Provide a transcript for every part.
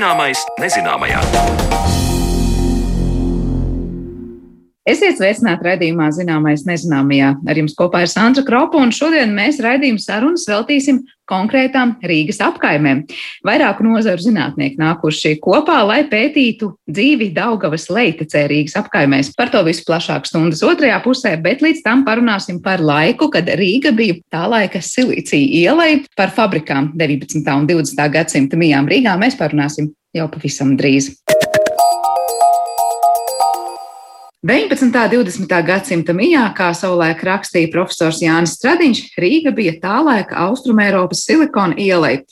Zināmais nezināmajā. Esiet sveicināti raidījumā Zināmais nezināmajā. Ar jums kopā ir Sandra Kropa, un šodien mēs raidījumu sarunas veltīsim konkrētām Rīgas apkaimēm. Vairāku nozaru zinātnieki nākuši kopā, lai pētītu dzīvi Daugavas leitecē Rīgas apkaimēs. Par to visu plašāk stundas otrajā pusē, bet līdz tam parunāsim par laiku, kad Rīga bija tā laika silīcija ielai, par fabrikām 19. un 20. gadsimta mijām Rīgā mēs parunāsim jau pavisam drīz. 19. un 20. gadsimta mijā, kā savulaik rakstīja profesors Jānis Stradiņš, Rīga bija tā laika Austrumēropas silikona ielai.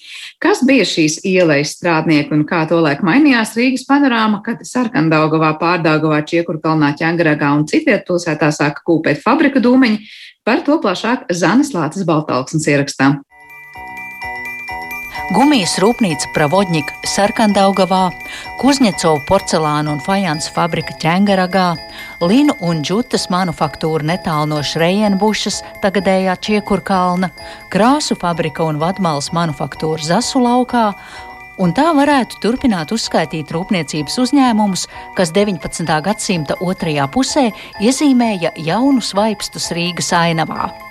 Kas bija šīs ielas strādnieki un kā tolaik mainījās Rīgas panorāma, kad Sarkandaugavā, Pārdaugavā, Čiekurkalnā, Ķengaragā un citviet pilsētā sāka kūpēt fabrika dūmeņi? Par to plašāk Zanes Lācis Baltalksnes ierakstā. Gumijas rūpnīca Pravodņika Sarkandaugavā, Kuzņecovu porcelāna un fajansa fabrika Ķengaragā, Linu un džutas manufaktūra netālu no Šrejenbušas, tagadējā Čiekurkalna, krāsu fabrika un vadmalas manufaktūra Zasu laukā Un tā varētu turpināt uzskaitīt rūpniecības uzņēmumus, kas 19. gadsimta otrajā pusē iezīmēja jaunus vaipstus Rīgas ainavā.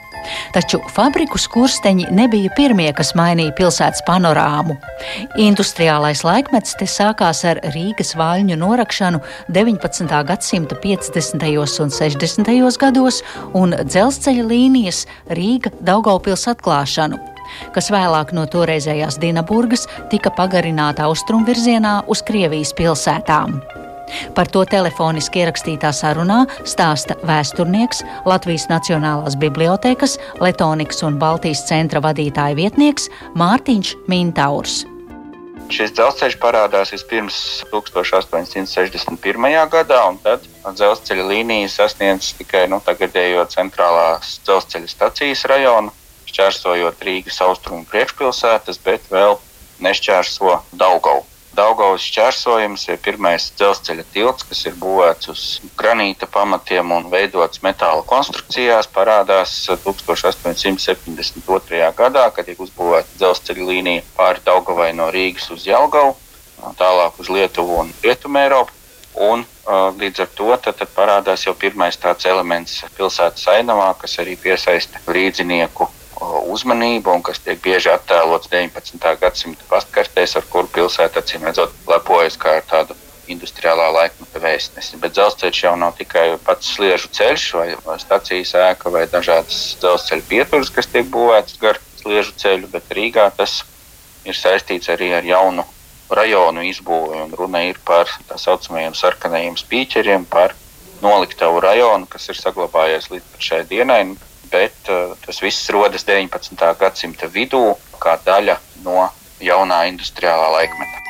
Taču fabriku skursteņi nebija pirmie, kas mainīja pilsētas panorāmu. Industriālais laikmets te sākās ar Rīgas vaļņu norakšanu 19. gadsimta 50. un 60. gados un dzelzceļa līnijas Rīga Daugaupils atklāšanu kas vēlāk no toreizējās Dienaburgas tika pagarināta austrumvirzienā uz Krievijas pilsētām. Par to telefoniski ierakstītā sarunā stāsta vēsturnieks, Latvijas Nacionālās bibliotēkas, Letonikas un Baltijas centra vadītāja vietnieks Mārtiņš Mintaurs. Šis dzelzceļš parādās vispirms 1861. gadā, un tad dzelzceļa līnija sasniedz tikai nu, tagadējo centrālās dzelzceļa stacijas rajonu, šķērsojot Rīgas austrumu priekšpilsētas, bet vēl nešķērso Daugavu. Daugavas šķērsojums ir pirmais dzelzceļa tilts, kas ir būvēts uz granīta pamatiem un veidots metāla konstrukcijās, parādās 1872. gadā, kad tika uzbūvēta dzelzceļa līnija pāri Daugavai no Rīgas uz Jelgavu, tālāk uz Lietuvu un Rietumu Eiropu. Un, uh, līdz ar to tad, tad parādās jau pirmais tāds elements pilsētas ainavā, kas arī piesaista līdzinieku uzmanību un kas tiek bieži attēlots 19. gadsimta pastkartēs, ar kuru pilsēta acīm redzot lepojas kā ar tādu industriālā laikmeta vēstnesi. Bet dzelzceļš jau nav tikai pats sliežu ceļš vai, stacijas ēka vai dažādas dzelzceļa pieturas, kas tiek būvētas gar sliežu ceļu, bet Rīgā tas ir saistīts arī ar jaunu rajonu izbūvi. Runa ir par tā saucamajiem sarkanajiem spīķeriem, par noliktavu rajonu, kas ir saglabājies līdz šai dienai bet uh, tas viss rodas 19. gadsimta vidū kā daļa no jaunā industriālā laikmeta.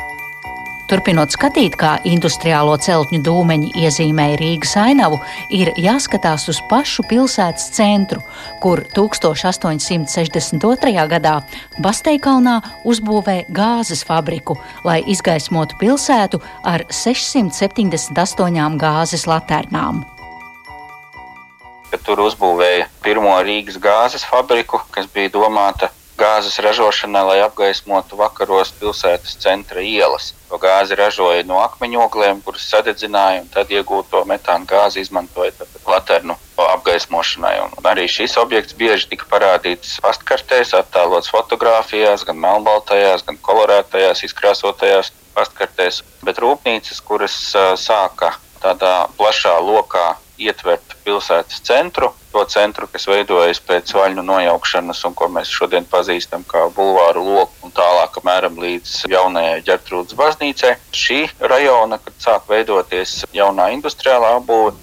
Turpinot skatīt, kā industriālo celtņu dūmeņi iezīmēja Rīgas ainavu, ir jāskatās uz pašu pilsētas centru, kur 1862. gadā Basteikalnā uzbūvēja gāzes fabriku, lai izgaismotu pilsētu ar 678 gāzes laternām ka tur uzbūvēja pirmo Rīgas gāzes fabriku, kas bija domāta gāzes ražošanai, lai apgaismotu vakaros pilsētas centra ielas. To gāzi ražoja no akmeņogliem, kuras sadedzināja, un tad iegūto metāna gāzi izmantoja laternu apgaismošanai. Un arī šis objekts bieži tika parādīts pastkartēs, attēlots fotografijās, gan melnbaltajās, gan kolorētajās, izkrāsotajās pastkartēs. Bet rūpnīcas, kuras sāka tādā plašā lokā ietvert pilsētas centru, to centru, kas veidojas pēc vaļņu nojaukšanas un ko mēs šodien pazīstam kā bulvāru loku un tālāk apmēram līdz jaunajai ģertrūdas baznīcai. Šī rajona, kad sāk veidoties jaunā industriālā apbūve,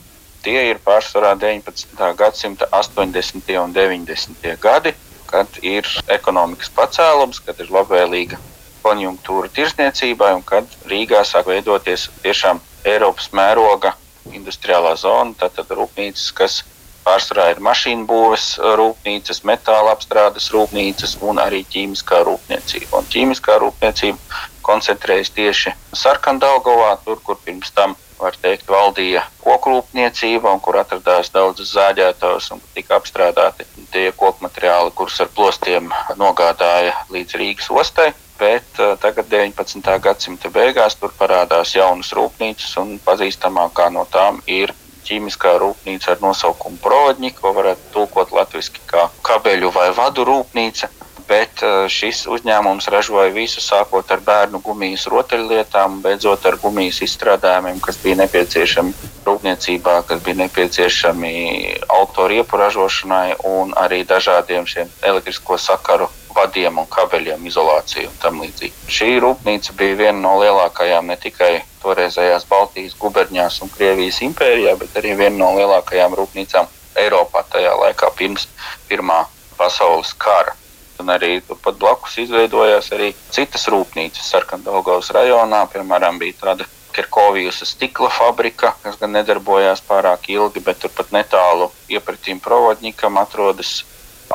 tie ir pārsvarā 19. gadsimta 80. un 90. gadi, kad ir ekonomikas pacēlums, kad ir labvēlīga konjunktūra tirsniecībai un kad Rīgā sāk veidoties tiešām Eiropas mēroga industriālā zona, tātad rūpnīcas, kas pārsvarā ir mašīnu būves rūpnīcas, metāla apstrādes rūpnīcas un arī ķīmiskā rūpniecība. Un ķīmiskā rūpniecība koncentrējas tieši Sarkandaugovā, tur, kur pirms tam var teikt, valdīja koku rūpniecība, un kur atradās daudzas zāģētavas un tika apstrādāti tie koku materiāli, kurus ar plostiem nogādāja līdz Rīgas ostai. Bet tagad, 19. gadsimta beigās, tur parādās jaunas rūpnīcas, un pazīstamākā no tām ir ķīmiskā rūpnīca ar nosaukumu Brodņi, ko varētu tulkot latviešu kā kabeļu vai vadu rūpnīca. Bet šis uzņēmums ražoja visu, sākot ar bērnu gumijas rotaļlietām, beidzot ar gumijas izstrādājumiem, kas bija nepieciešami rūpniecībā, kas bija nepieciešami autoriepu ražošanai un arī dažādiem elektrisko sakaru vadiem un kabeļiem, izolāciju un tam līdzīgi. Šī rūpnīca bija viena no lielākajām ne tikai toreizējās Baltijas guberņās un Krievijas impērijā, bet arī viena no lielākajām rūpnīcām Eiropā tajā laikā pirms Pirmā pasaules kara. Un arī turpat blakus izveidojās arī citas rūpnīcas Sarkandaugavas rajonā. Piemēram, bija tāda Kerkovijas stikla fabrika, kas gan nedarbojās pārāk ilgi, bet turpat netālu iepratīm provodņikam atrodas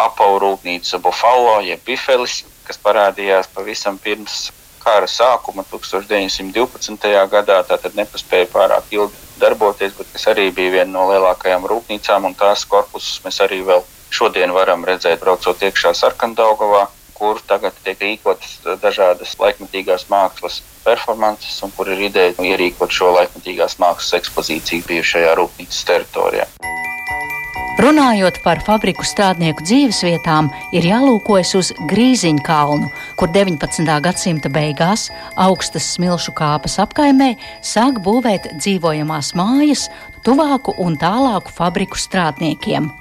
apavu rūpnīca Buffalo, jeb Bifelis, kas parādījās pavisam pirms kara sākuma 1912. gadā. Tātad nepaspēja pārāk ilgi darboties, bet kas arī bija viena no lielākajām rūpnīcām, un tās korpusus mēs arī vēl šodien varam redzēt, braucot iekšā Sarkandaugovā, kur tagad tiek rīkotas dažādas laikmatīgās mākslas performances, un kur ir ideja ierīkot šo laikmatīgās mākslas ekspozīciju bijušajā rūpnīcas teritorijā. Runājot par fabriku strādnieku dzīvesvietām, ir jālūkojas uz Grīziņu kalnu, kur 19. gadsimta beigās augstas smilšu kāpas apkaimē sāk būvēt dzīvojamās mājas tuvāku un tālāku fabriku strādniekiem.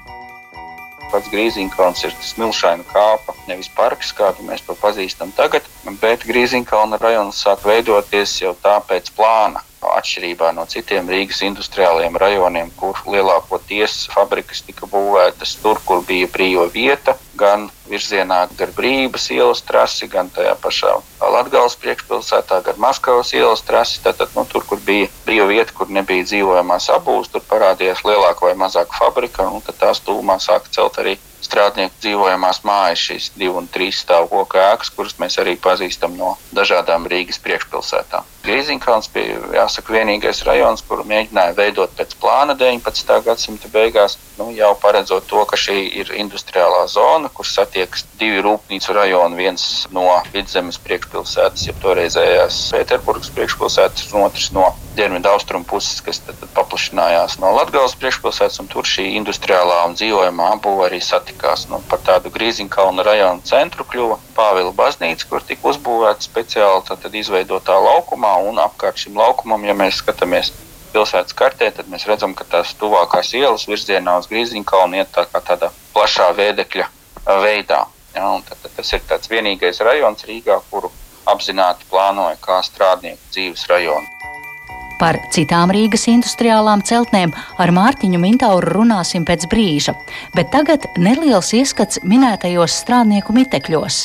Pats Grīziņkalns ir smilšaina kāpa, nevis parks, kādu mēs to pazīstam tagad, bet Grīziņkalna rajons sāk veidoties jau tā pēc plāna atšķirībā no citiem Rīgas industriāliem rajoniem, kur lielākoties fabrikas tika būvētas tur, kur bija brīva vieta, gan virzienā gar Brīvības ielas trasi, gan tajā pašā Latgales priekšpilsētā, gan Maskavas ielas trasi. Tātad, nu, tur, kur bija brīva vieta, kur nebija dzīvojamās apbūves, tur parādījās lielāka vai mazāka fabrika, un tās tūmā sāka celt arī strādnieku dzīvojamās mājas, šīs divu un trīs stāvu koku ēkas, kuras mēs arī pazīstam no dažādām Rīgas priekšpilsētām. Grīziņkalns bija jāsaka vienīgais rajons, kuru mēģināja veidot pēc plāna 19. gadsimta beigās, nu, jau paredzot to, ka šī ir industriālā zona, kur satiekas divi rūpnīcu rajoni, viens no vidzemes priekšpilsētas, jeb toreizējās Pēterburgas priekšpilsētas, un otrs no dienvidu austrumu puses, kas tad, paplašinājās no Latgales priekšpilsētas, un tur šī industriālā un dzīvojamā apbūve arī satikās. Nu, par tādu Grīziņkalnu rajonu centru kļuva Pāvila baznīca, kur tika uzbūvēta speciāli tad, izveidotā laukumā, apkārt šim laukumam, ja mēs skatāmies pilsētas kartē, tad mēs redzam, ka tās tuvākās ielas virzienā uz Grīziņkalnu iet tā kā tādā plašā vēdekļa veidā. Ja, tad, tad tas ir tāds vienīgais rajons Rīgā, kuru apzināti plānoja kā strādnieku dzīves rajonu. Par citām Rīgas industriālām celtnēm ar Mārtiņu Mintauru runāsim pēc brīža, bet tagad neliels ieskats minētajos strādnieku mitekļos.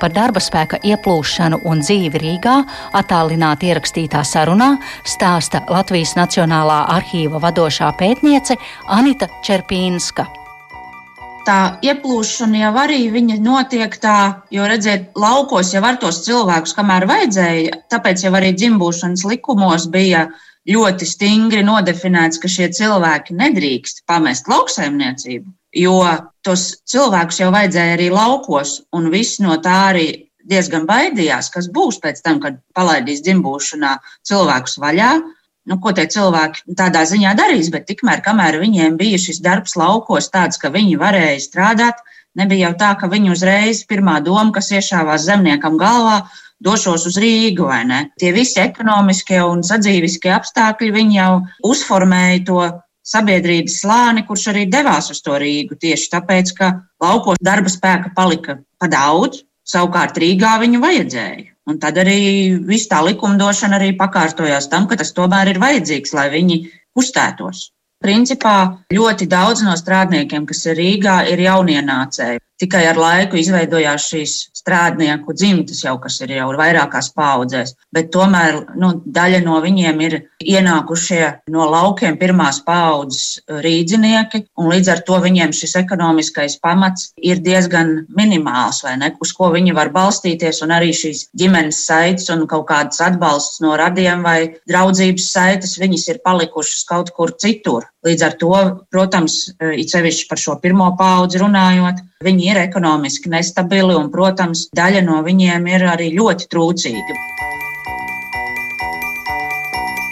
Par darba spēka ieplūšanu un dzīvi Rīgā attālināti ierakstītā sarunā stāsta Latvijas Nacionālā arhīva vadošā pētniece Anita Čerpīnska tā ieplūšana jau arī notiek tā, jo redziet, laukos jau ar tos cilvēkus, kamēr vajadzēja, tāpēc jau arī dzimbūšanas likumos bija ļoti stingri nodefinēts, ka šie cilvēki nedrīkst pamest lauksaimniecību, jo tos cilvēkus jau vajadzēja arī laukos, un viss no tā arī diezgan baidījās, kas būs pēc tam, kad palaidīs dzimbūšanā cilvēkus vaļā nu, ko tie cilvēki tādā ziņā darīs, bet tikmēr, kamēr viņiem bija šis darbs laukos tāds, ka viņi varēja strādāt, nebija jau tā, ka viņi uzreiz pirmā doma, kas iešāvās zemniekam galvā, došos uz Rīgu vai ne. Tie visi ekonomiskie un sadzīviskie apstākļi, viņi jau uzformēja to sabiedrības slāni, kurš arī devās uz to Rīgu tieši tāpēc, ka laukos darba spēka palika pa daudz, savukārt Rīgā viņu vajadzēja. Un tad arī viss tā likumdošana arī pakārtojās tam, ka tas tomēr ir vajadzīgs, lai viņi kustētos. Principā ļoti daudz no strādniekiem, kas ir Rīgā, ir jaunienācēji. Tikai ar laiku izveidojās šīs strādnieku dzimtas, jau kas ir jau vairākās paudzēs. Bet tomēr nu, daļa no viņiem ir ienākušie no laukiem pirmās paudzes rīdzinieki, un līdz ar to viņiem šis ekonomiskais pamats ir diezgan minimāls, vai ne, uz ko viņi var balstīties, un arī šīs ģimenes saites un kaut kādas atbalsts no radiem vai draudzības saites, viņas ir palikušas kaut kur citur. Līdz ar to, protams, it sevišķi par šo pirmo paudzi runājot, viņi ir ekonomiski nestabili un, protams, daļa no viņiem ir arī ļoti trūcīgi.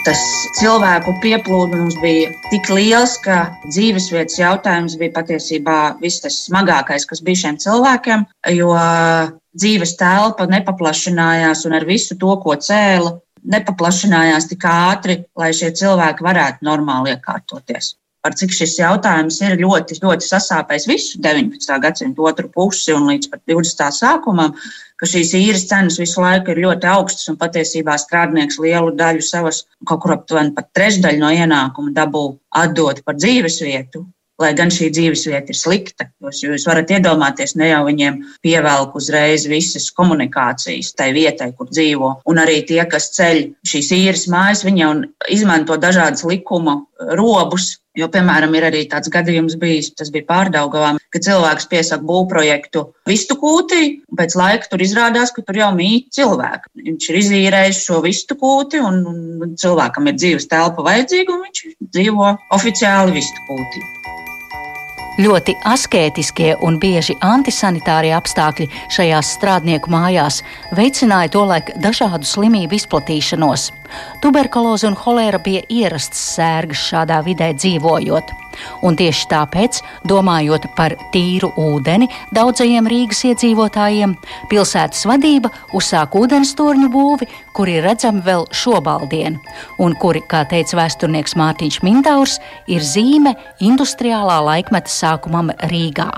Tas cilvēku pieplūdums bija tik liels, ka dzīvesvietas jautājums bija patiesībā viss tas smagākais, kas bija šiem cilvēkiem, jo dzīves telpa nepaplašinājās un ar visu to, ko cēla, nepaplašinājās tik ātri, lai šie cilvēki varētu normāli iekārtoties. Par cik šis jautājums ir ļoti, ļoti sasāpējis visu 19. gadsimtu otru pusi un līdz pat 20. sākumam, ka šīs īres cenas visu laiku ir ļoti augstas un patiesībā strādnieks lielu daļu savas, kaut kur aptuveni pat trešdaļu no ienākuma dabū atdot par dzīves vietu lai gan šī dzīvesvieta ir slikta. Jūs, jūs varat iedomāties, ne jau viņiem pievelk uzreiz visas komunikācijas tai vietai, kur dzīvo. Un arī tie, kas ceļ šīs īres mājas, viņi jau izmanto dažādas likuma robus. Jo, piemēram, ir arī tāds gadījums bijis, tas bija pārdaugavā, ka cilvēks piesaka būvprojektu vistu kūtī, un pēc laika tur izrādās, ka tur jau mīt cilvēki. Viņš ir izīrējis šo vistu kūti, un, cilvēkam ir dzīves telpa vajadzīga, un viņš dzīvo oficiāli vistu kūtī. Ļoti askētiskie un bieži antisanitārie apstākļi šajās strādnieku mājās veicināja tolaik dažādu slimību izplatīšanos. Tuberkuloze un holēra bija ierastas sērgas šādā vidē dzīvojot. Un tieši tāpēc, domājot par tīru ūdeni daudzajiem Rīgas iedzīvotājiem, pilsētas vadība uzsāka ūdenstorņu būvi, kuri redzami vēl šobaldien, un kuri, kā teica vēsturnieks Mārtiņš Mintaurs, ir zīme industriālā laikmeta sākumam Rīgā.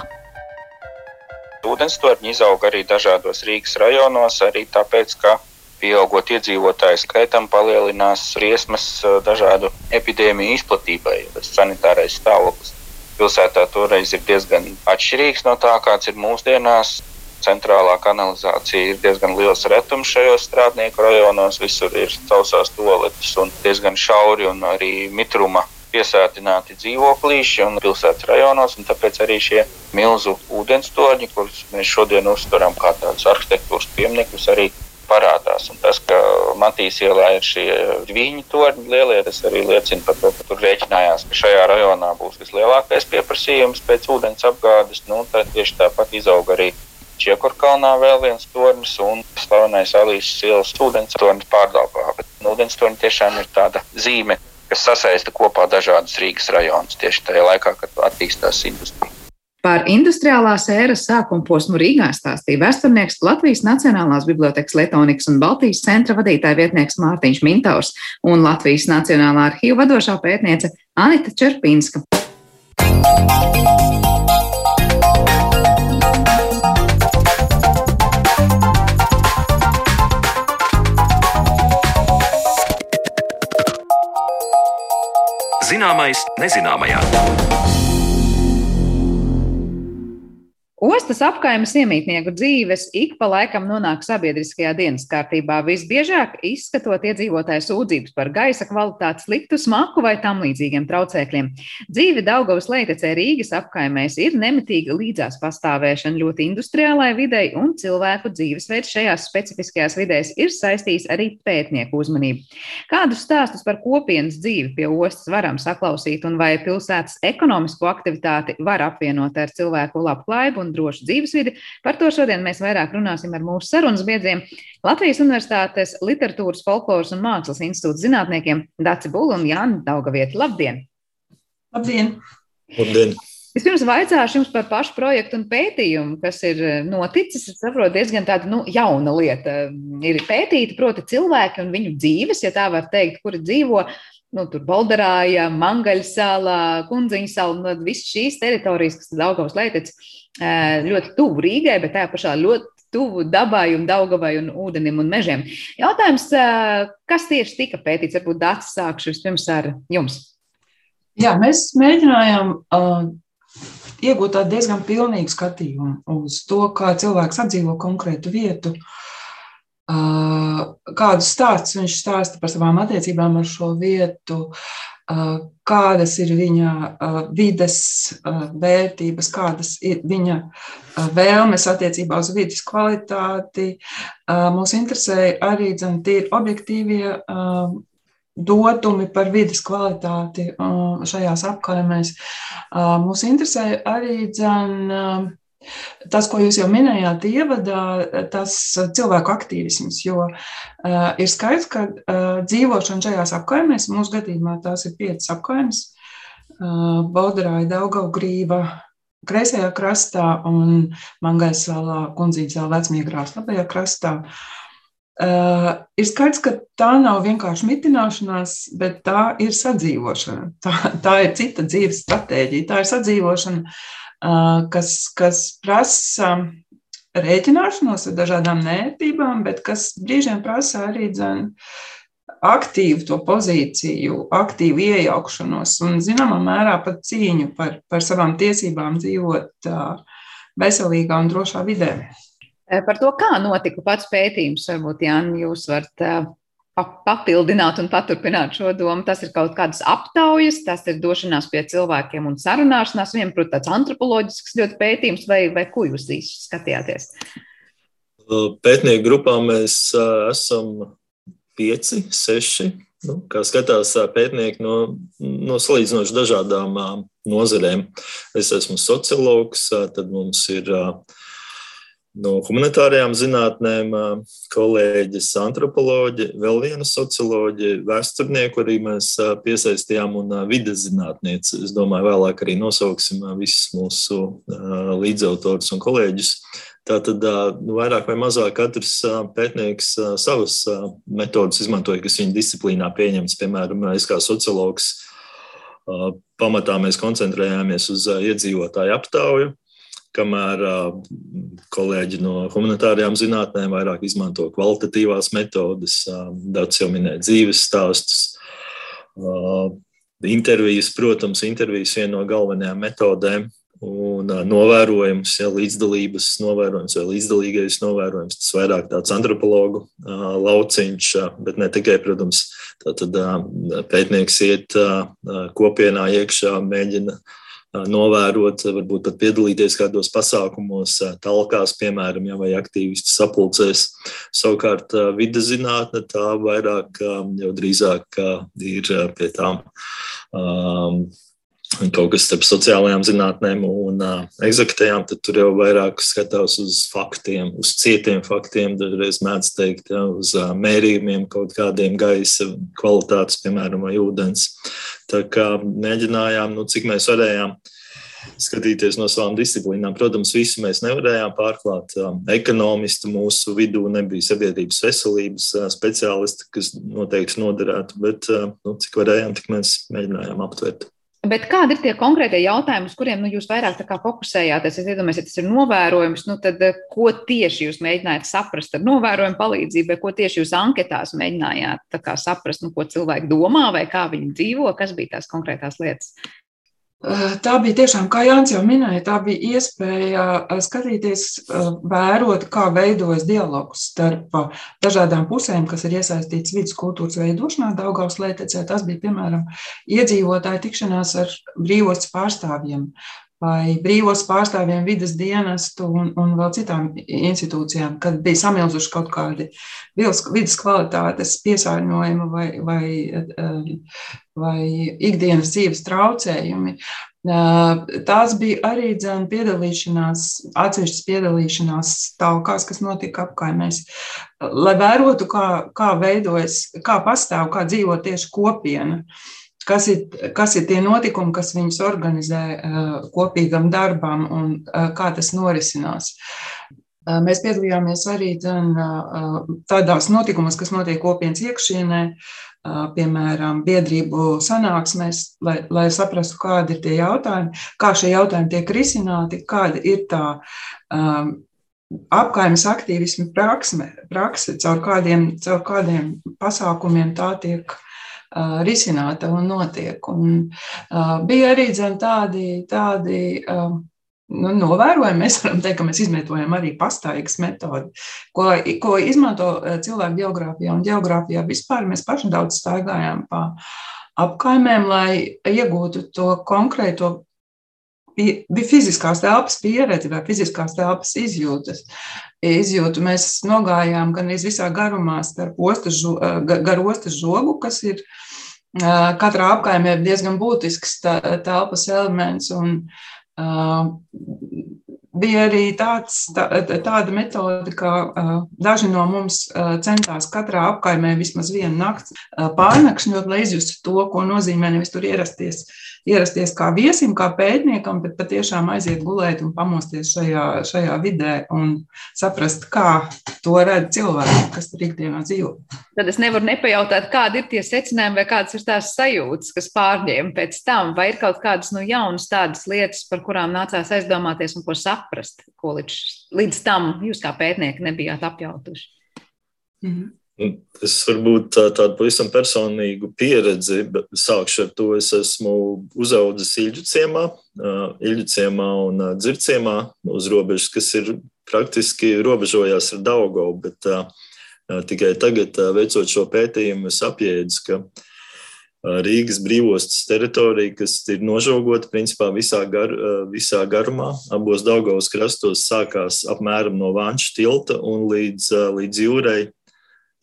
Ūdenstorņi izauga arī dažādos Rīgas rajonos, arī tāpēc, ka pieaugot iedzīvotāju skaitam, palielinās briesmas eh, dažādu epidēmiju izplatībai. Tas sanitārais stāvoklis pilsētā toreiz ir diezgan atšķirīgs no tā, kāds ir mūsdienās. Centrālā kanalizācija ir diezgan liels retums šajos strādnieku rajonos. Visur ir sausās toaletes un diezgan šauri un arī mitruma piesātināti dzīvoklīši un pilsētas rajonos. Un tāpēc arī šie milzu ūdenstorņi, kurus mēs šodien uztveram kā tādus arhitektūras pieminekļus, arī parādās. Un tas, ka Matīs ielā ir šie viļņu torņi lielie, tas arī liecina par to, ka tur rēķinājās, ka šajā rajonā būs vislielākais pieprasījums pēc ūdens apgādes. Nu, tad tieši tāpat izaug arī Čiekurkalnā vēl viens tornis un slavenais Alīsas ielas ūdens tornis pārdaugā. Bet nu, ūdens tornis tiešām ir tāda zīme, kas sasaista kopā dažādas Rīgas rajonus tieši tajā laikā, kad attīstās industrija. Par industriālās ēras sākuma posmu Rīgā stāstīja vēsturnieks Latvijas Nacionālās bibliotekas Letonikas un Baltijas centra vadītāja vietnieks Mārtiņš Mintaurs un Latvijas Nacionālā arhīva vadošā pētniece Anita Čerpinska. Zināmais nezināmajā. Ostas apkaimes iemītnieku dzīves ik pa laikam nonāk sabiedriskajā dienas kārtībā, visbiežāk izskatot iedzīvotāju sūdzības par gaisa kvalitātes sliktu smaku vai tam līdzīgiem traucēkļiem. Dzīve Daugavas leitecē Rīgas apkaimēs ir nemitīga līdzās pastāvēšana ļoti industriālai videi un cilvēku dzīvesveids šajās specifiskajās vidēs ir saistījis arī pētnieku uzmanību. Kādus stāstus par kopienas dzīvi pie ostas varam saklausīt un vai pilsētas ekonomisko aktivitāti var apvienot ar cilvēku labklājību un drošu dzīvesvidi. Par to šodien mēs vairāk runāsim ar mūsu sarunas biedriem Latvijas Universitātes Literatūras, Folkloras un Mākslas institūta zinātniekiem Daci Bulu un Jānu Daugavieti. Labdien! Labdien! Labdien. Vispirms vaicāšu jums par pašu projektu un pētījumu, kas ir eh, noticis. Es saprotu, diezgan tāda nu, jauna lieta. Ir pētīta, proti, cilvēki un viņu dzīves, ja tā var teikt, kuri dzīvo nu, tur Bolderājā, Mangaļsalā, Kundziņa salā, nu, visas šīs teritorijas, kas ir Daugavas leitec, ļoti tuvu Rīgai, bet tajā pašā ļoti tuvu dabai un daugavai un ūdenim un mežiem. Jautājums, kas tieši tika pētīts? Varbūt Dārts sākšu vispirms ar jums. Jā, mēs mēģinājām uh, iegūt tādu diezgan pilnīgu skatījumu uz to, kā cilvēks apdzīvo konkrētu vietu, kādu stāstu viņš stāsta par savām attiecībām ar šo vietu, kādas ir viņa vides vērtības, kādas ir viņa vēlmes attiecībā uz vidas kvalitāti. Mūs interesē arī tīri objektīvie dotumi par vidas kvalitāti šajās apkaimēs. Mūs interesē arī dzen, Tas, ko jūs jau minējāt, ievadā, tas cilvēku aktīvisms, jo uh, ir skaidrs, ka uh, dzīvošana šajās apkaimēs, mūsu gadījumā tās ir piecas apkaimes, uh, Baudarāja, Daugaugrība, kreisajā krastā un Mangais salā, Kundzītas salā, Vecmiegrās labajā krastā. Uh, ir skaidrs, ka tā nav vienkārši mitināšanās, bet tā ir sadzīvošana. Tā, tā ir cita dzīves stratēģija. Tā ir sadzīvošana uh, kas, kas prasa rēķināšanos ar dažādām nērtībām, bet kas brīžiem prasa arī dzen, aktīvu to pozīciju, aktīvu iejaukšanos un, zināmā mērā, pat cīņu par, par savām tiesībām dzīvot veselīgā un drošā vidē. Par to, kā notika pats pētījums, varbūt Jānis, jūs varat papildināt un paturpināt šo domu. Tas ir kaut kādas aptaujas, tas ir došanās pie cilvēkiem un sarunāšanās. Viņam, protams, tāds antropoloģisks ļoti pētījums, vai, vai ko jūs īsti skatījāties? Pētnieku grupā mēs esam pieci, seši. Nu, kā skatās pētnieki no, no salīdzinoši dažādām nozarēm. Es esmu sociologs, tad mums ir uh, no humanitārajām zinātnēm, kolēģis antropoloģi, vēl viena socioloģija, vēsturnieku arī mēs piesaistījām un vides zinātnieci. Es domāju, vēlāk arī nosauksim visus mūsu līdzautors un kolēģus. Tātad nu, vairāk vai mazāk katrs pētnieks savas metodas izmantoja, kas viņa disciplīnā pieņemts. Piemēram, es kā sociologs pamatā mēs koncentrējāmies uz iedzīvotāju aptauju, kamēr kolēģi no humanitārajām zinātnēm vairāk izmanto kvalitatīvās metodes, daudz jau minēja dzīves stāstus. Intervijas, protams, intervijas viena no galvenajām metodēm, un novērojums, ja līdzdalības novērojums vai līdzdalīgais novērojums, tas vairāk tāds antropologu lauciņš, bet ne tikai, protams, tātad pētnieks iet kopienā iekšā, mēģina novērot, varbūt pat piedalīties kādos pasākumos, talkās, piemēram, ja, vai aktīvistu sapulcēs. Savukārt vidas zinātne tā vairāk jau drīzāk ir pie tām um, kaut kas starp sociālajām zinātnēm un uh, eksaktējām, tad tur jau vairāk skatās uz faktiem, uz cietiem faktiem, dažreiz mēdz teikt, ja, uz uh, mērījumiem kaut kādiem gaisa kvalitātes, piemēram, vai ūdens. Tā kā mēģinājām, nu, cik mēs varējām skatīties no savām disciplīnām. Protams, visu mēs nevarējām pārklāt. Ekonomisti mūsu vidū nebija sabiedrības veselības speciālisti, kas noteikti noderētu, bet nu, cik varējām, tik mēs mēģinājām aptvert. Bet kādi ir tie konkrētie jautājumi, uz kuriem nu, jūs vairāk fokusējāties? Es iedomājos, ja tas ir novērojums, nu, tad eh, ko tieši jūs mēģinājāt saprast ar novērojumu palīdzību, vai ko tieši jūs anketās mēģinājāt saprast, nu, ko cilvēki domā, vai kā viņi dzīvo, kas bija tās konkrētās lietas? Eh, tā bija tiešām, kā Jānis jau minēja, tā bija iespēja eh, skatīties, eh, vērot, kā veidojas dialogs starp dažādām pusēm, kas ir iesaistīts vidus kultūras veidošanā. Daugaus lētecē tas bija, piemēram, iedzīvotāju tikšanās ar brīvostas pārstāvjiem, vai brīvos pārstāvjiem vidas dienestu un, un vēl citām institūcijām, kad bija samilzuši kaut kādi vidas kvalitātes piesārņojumi vai, vai, eh, vai ikdienas dzīves traucējumi. Eh, tās bija arī dzēna piedalīšanās, atsevišķas piedalīšanās talkās, kas notika apkaimēs, lai vērotu, kā, kā veidojas, kā pastāv, kā dzīvo tieši kopiena. Uh, kas ir, kas ir tie notikumi, kas viņus organizē eh, kopīgam darbam un eh, kā tas norisinās. Eh, mēs piedalījāmies arī tādās notikumos, kas notiek kopienas iekšienē, piemēram, biedrību sanāksmēs, lai, lai saprastu, kādi ir tie jautājumi, kā šie jautājumi tiek risināti, kāda ir tā um, apkaimes aktīvismu praksme, prakse, caur kādiem, caur kādiem pasākumiem tā tiek uh, risināta un notiek. Un, uh, bija arī dzen, tādi, tādi uh, nu, novērojam, mēs varam teikt, ka mēs izmantojam arī pastaigas metodi, ko, ko izmanto cilvēku geogrāfijā un geogrāfijā vispār. Mēs paši daudz staigājām pa apkaimēm, lai iegūtu to konkrēto bija fiziskās telpas pieredze vai fiziskās telpas izjūtas. Izjūtu mēs nogājām gan visā garumā ostas, gar ostas žogu, kas ir katrā apkaimē diezgan būtisks telpas elements. Un, bija arī tāds, tā, tāda metode, ka daži no mums centās katrā apkaimē vismaz vienu nakti pārnakšņot, lai izjustu to, ko nozīmē nevis tur ierasties ierasties kā viesim, kā pētniekam, bet patiešām aiziet gulēt un pamosties šajā, šajā vidē un saprast, kā to redz cilvēki, kas tur ikdienā dzīvo. Tad es nevaru nepajautāt, kādi ir tie secinājumi vai kādas ir tās sajūtas, kas pārņēma pēc tam, vai ir kaut kādas nu, jaunas tādas lietas, par kurām nācās aizdomāties un ko saprast, ko līdz, līdz tam jūs kā pētnieki nebijāt apjautuši. Mm -hmm. Es varbūt tā, tādu pavisam personīgu pieredzi, sākšu ar to. Es esmu uzaugusi Ilģu ciemā, Ilģu ciemā un Dzirciemā uz robežas, kas ir praktiski robežojās ar Daugovu, bet tikai tagad, veicot šo pētījumu, es apjēdzu, ka Rīgas brīvostas teritorija, kas ir nožogota principā visā, gar, visā garumā, abos Daugavas krastos sākās apmēram no Vanča tilta un līdz, līdz jūrai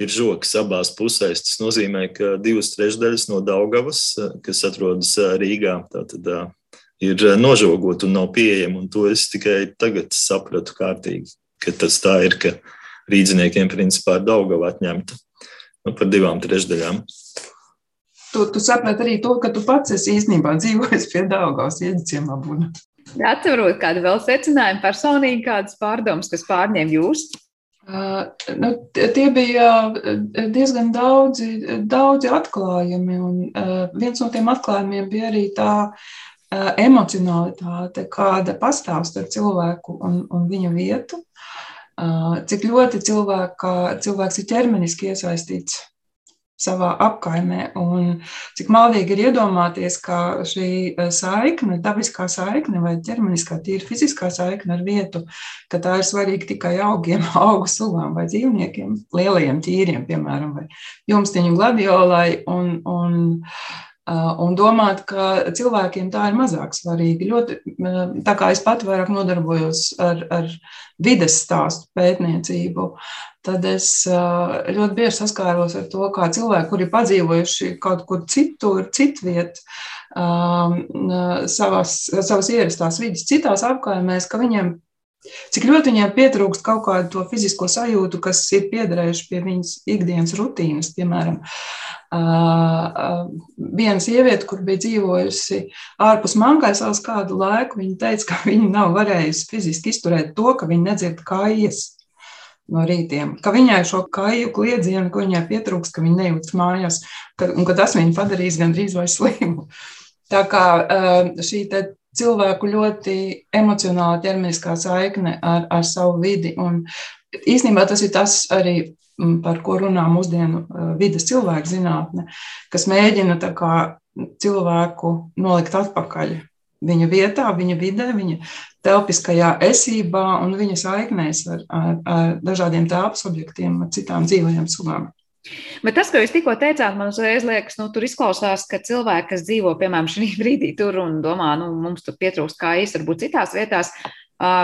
ir žoks abās pusēs. Tas nozīmē, ka divas trešdaļas no Daugavas, kas atrodas Rīgā, tātad, ir nožogot un nav pieejama. Un to es tikai tagad sapratu kārtīgi, ka tas tā ir, ka rīdziniekiem principā ir Daugava atņemta nu, par divām trešdaļām. Tu, tu saprati arī to, ka tu pats esi īstenībā dzīvojis pie Daugavas abuna. Atcerot kādu vēl secinājumu personīgi, kādas pārdomas, kas pārņēma jūs? Nu, tie bija diezgan daudzi, daudzi atklājumi, un viens no tiem atklājumiem bija arī tā emocionalitāte, kāda pastāv starp cilvēku un, un viņa vietu, cik ļoti cilvēka, cilvēks ir ķermeniski iesaistīts savā apkaimē. Un cik maldīgi ir iedomāties, ka šī e, saikne, dabiskā saikne vai ķermeniskā, tīra fiziskā saikne ar vietu, ka tā ir svarīga tikai augiem, augu sugām vai dzīvniekiem, lielajiem tīriem, piemēram, vai jumstiņu gladiolai. Un, un, un domāt, ka cilvēkiem tā ir mazāk svarīgi. Ļoti, tā kā es pat vairāk nodarbojos ar, ar vides stāstu pētniecību, tad es ļoti bieži saskāros ar to, kā cilvēki, kuri padzīvojuši kaut kur citur, citviet, savas, savas ierastās vidas, citās apkaimēs, ka viņiem Cik ļoti viņiem pietrūkst kaut kādu to fizisko sajūtu, kas ir piederējuši pie viņas ikdienas rutīnas. Piemēram, viena sieviete, kur bija dzīvojusi ārpus Mankaisalas kādu laiku, viņa teica, ka viņa nav varējusi fiziski izturēt to, ka viņa nedzird kājas no rītiem, ka viņai šo kāju kliedzienu, ko viņai pietrūkst, ka viņa nejūtas mājās, ka, un ka tas viņu padarīs gandrīz vai slimu. Tā kā šī cilvēku ļoti emocionāla ķermeniskā saikne ar, ar savu vidi. Un īstenībā tas ir tas arī, par ko runā mūsdienu vidas cilvēku zinātne, kas mēģina kā, cilvēku nolikt atpakaļ viņa vietā, viņa vidē, viņa telpiskajā esībā un viņa saiknēs ar, ar, ar dažādiem telpas objektiem, ar citām dzīvajām sugām. Bet tas, ko jūs tikko teicāt, man uzreiz liekas, nu, tur izklausās, ka cilvēki, kas dzīvo, piemēram, šī brīdī tur un domā, nu, mums tur pietrūkst kā īsti, varbūt citās vietās,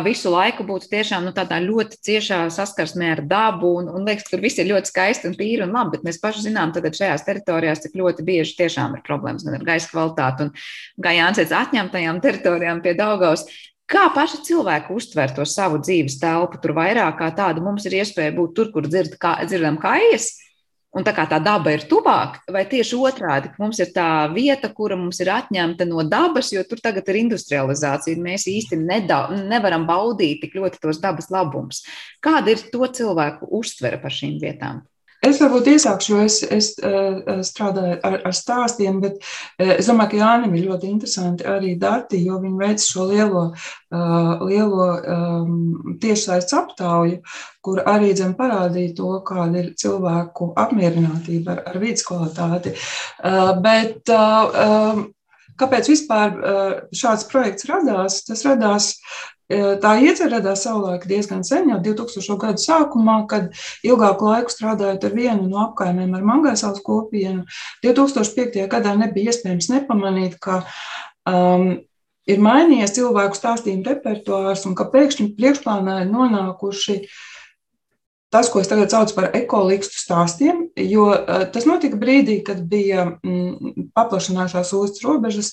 visu laiku būtu tiešām nu, tādā ļoti ciešā saskarsmē ar dabu, un, un liekas, ka tur viss ir ļoti skaisti un tīri un labi, bet mēs paši zinām, ka šajās teritorijās tik ļoti bieži tiešām ir problēmas gan ar gaisa kvalitāti, un kā Jānis atņemtajām teritorijām pie Daugaus. Kā paši cilvēki uztver to savu dzīves telpu, tur vairāk kā tādu mums ir iespēja būt tur, kur dzird, kā, dzirdam kājas, Un tā kā tā daba ir tuvāk, vai tieši otrādi, ka mums ir tā vieta, kura mums ir atņemta no dabas, jo tur tagad ir industrializācija, un mēs īsti neda, nevaram baudīt tik ļoti tos dabas labumus. Kāda ir to cilvēku uztvere par šīm vietām? Es varbūt iesākšu, jo es, es uh, strādāju ar, ar stāstiem, bet uh, es domāju, ka Jānis ir ļoti interesanti arī dati, jo viņi veic šo lielo, uh, lielo um, tiešsaistes aptauju, kur arī dzem parādīja to, kāda ir cilvēku apmierinātība ar, ar vidas kvalitāti. Bet, um, Kāpēc vispār šāds projekts radās? Tas radās Tā iecerē radās savulaik diezgan sen, jau 2000. gadu sākumā, kad ilgāku laiku strādājot ar vienu no apkaimēm ar Mangaisāles kopienu. 2005. gadā nebija iespējams nepamanīt, ka um, ir mainījies cilvēku stāstījumu repertuārs un ka pēkšņi priekšplānā ir nonākuši tas, ko es tagad saucu par ekolikstu stāstiem, jo uh, tas notika brīdī, kad bija mm, paplašinājušās ostas robežas,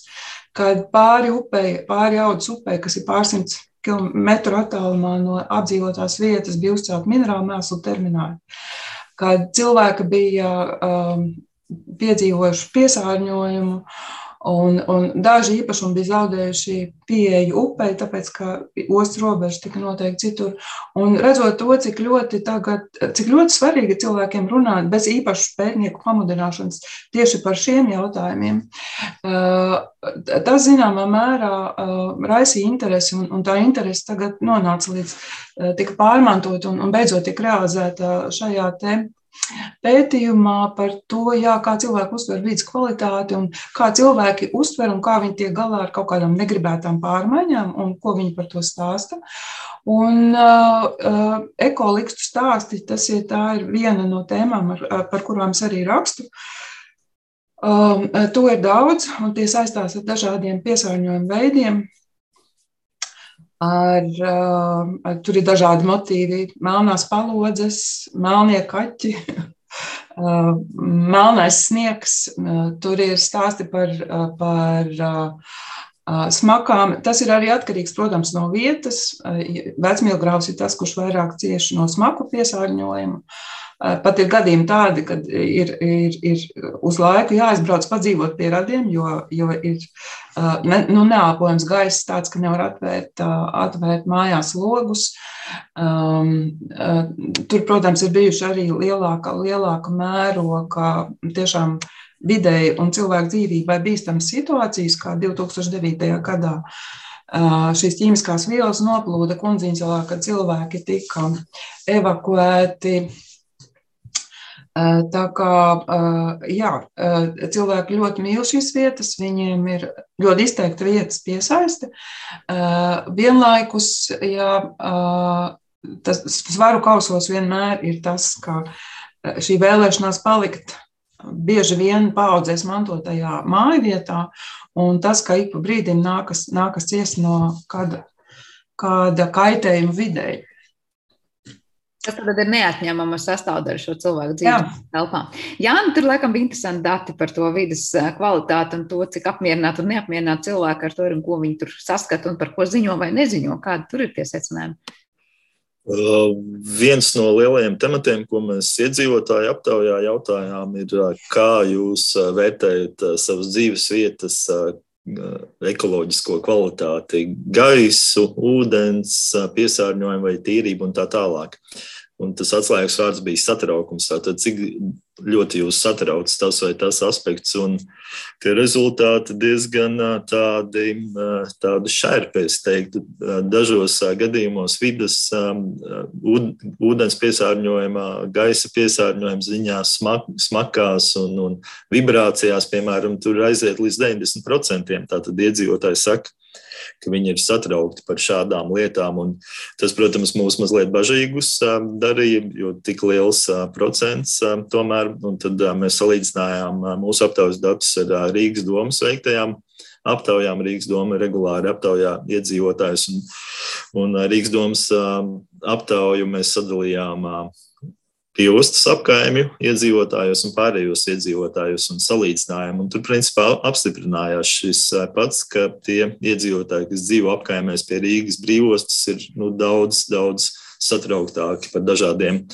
kad pāri upei, pāri audas upei, kas ir pārsimts kilometru attālumā no apdzīvotās vietas bija uzcelta minerālu mēslu termināli. Kad cilvēki bija um, piedzīvojuši piesārņojumu, Un, un daži īpašumi bija zaudējuši pieeju upei, tāpēc ka ostas robeža tika noteikti citur. Un redzot to, cik ļoti, tagad, cik ļoti svarīgi cilvēkiem runāt bez īpašu pētnieku pamudināšanas tieši par šiem jautājumiem, tas zināmā mērā raisīja interesi, un, un tā interese tagad nonāca līdz tika pārmantot un, un beidzot tika realizēta šajā te pētījumā par to, jā, kā cilvēki uztver vidas kvalitāti un kā cilvēki uztver un kā viņi tiek galā ar kaut kādām negribētām pārmaiņām un ko viņi par to stāsta. Un uh, uh, ekolikstu stāsti, tas ir, ir viena no tēmām, ar, par kurām es arī rakstu. Um, to ir daudz, un tie saistās ar dažādiem piesārņojuma veidiem, Ar, uh, ar, tur ir dažādi motīvi, melnās palodzes, melnie kaķi, uh, melnais sniegs. Uh, tur ir stāsti par, par smakām. Tas ir arī atkarīgs, protams, no vietas. Vecmīlgraus ir tas, kurš vairāk cieši no smaku piesārņojuma. Pat ir gadījumi tādi, kad ir, ir, ir uz laiku jāizbrauc padzīvot pie radiem, jo, jo ir ne, nu, neāpojams gaiss tāds, ka nevar atvērt, atvērt mājās logus. Um, tur, protams, ir bijuši arī lielāka, lielāka mēroga tiešām vidēji un cilvēku dzīvībai bīstamas situācijas, kā 2009. gadā šīs ķīmiskās vielas noplūda Kundziņsalā, kad cilvēki tika evakuēti Tā kā jā, cilvēki ļoti mīl šīs vietas, viņiem ir ļoti izteikta vietas piesaiste. Vienlaikus, jā, tas svaru kausos vienmēr ir tas, ka šī vēlēšanās palikt bieži vien paudzēs mantotajā mājvietā, un tas, ka ik pa brīdim nākas, nākas ciest no kāda, kāda kaitējuma videi. Tas tad ir neatņemama sastāvdaļa šo cilvēku dzīves telpā. Jā, nu, tur laikam bija interesanti dati par to vidas kvalitāti un to, cik apmierināti un neapmierināti cilvēki ar to ir un ko viņi tur saskata un par ko ziņo vai neziņo. Kādi tur ir tie secinājumi? Uh, viens no lielajiem tematiem, ko mēs iedzīvotāju aptaujā jautājām, ir, kā jūs vērtējat savas dzīves vietas ekoloģisko kvalitāti, gaisu, ūdens, piesārņojumu vai tīrību un tā tālāk. Un tas atslēgas vārds bija satraukums. Tātad, cik ļoti jūs satrauc tas vai tas aspekts, un tie rezultāti diezgan tādi, tādi šērpi, es teiktu, dažos gadījumos vidas, ūdens piesārņojumā, gaisa piesārņojuma ziņā smak, smakās un, un vibrācijās, piemēram, tur aiziet līdz 90%. Tātad iedzīvotāji saka, ka viņi ir satraukti par šādām lietām. Un tas, protams, mūs mazliet bažīgus darīja, jo tik liels procents tomēr, un tad mēs salīdzinājām mūsu aptaujas datus ar Rīgas domas veiktajām aptaujām. Rīgas doma regulāri aptaujā iedzīvotājus, un, un Rīgas domas aptauju mēs sadalījām pie ostas apkaimju iedzīvotājos un pārējos iedzīvotājos un salīdzinājām. Un tur principā apstiprinājās šis eh, pats, ka tie iedzīvotāji, kas dzīvo apkaimēs pie Rīgas brīvostas, ir nu, daudz, daudz satrauktāki par dažādiem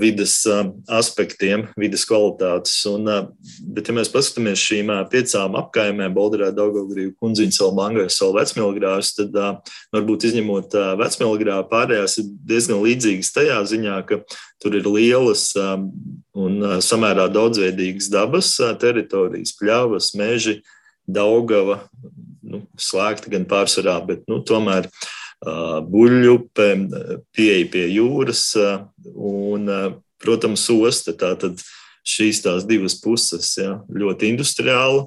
vidas aspektiem, vidas kvalitātes. Un, bet, ja mēs paskatāmies šīm piecām apkaimēm, Bolderā, Daugavgrīvu, Kundziņu, Salmangai, Salu vecmilgrāvs, tad varbūt izņemot vecmilgrāvu, pārējās ir diezgan līdzīgas tajā ziņā, ka tur ir lielas un samērā daudzveidīgas dabas teritorijas, pļavas, meži, Daugava, nu, slēgta gan pārsvarā, bet nu, tomēr uh, buļļupe, pieeja pie jūras un, protams, osta. Tātad šīs tās divas puses ja, ļoti industriāli,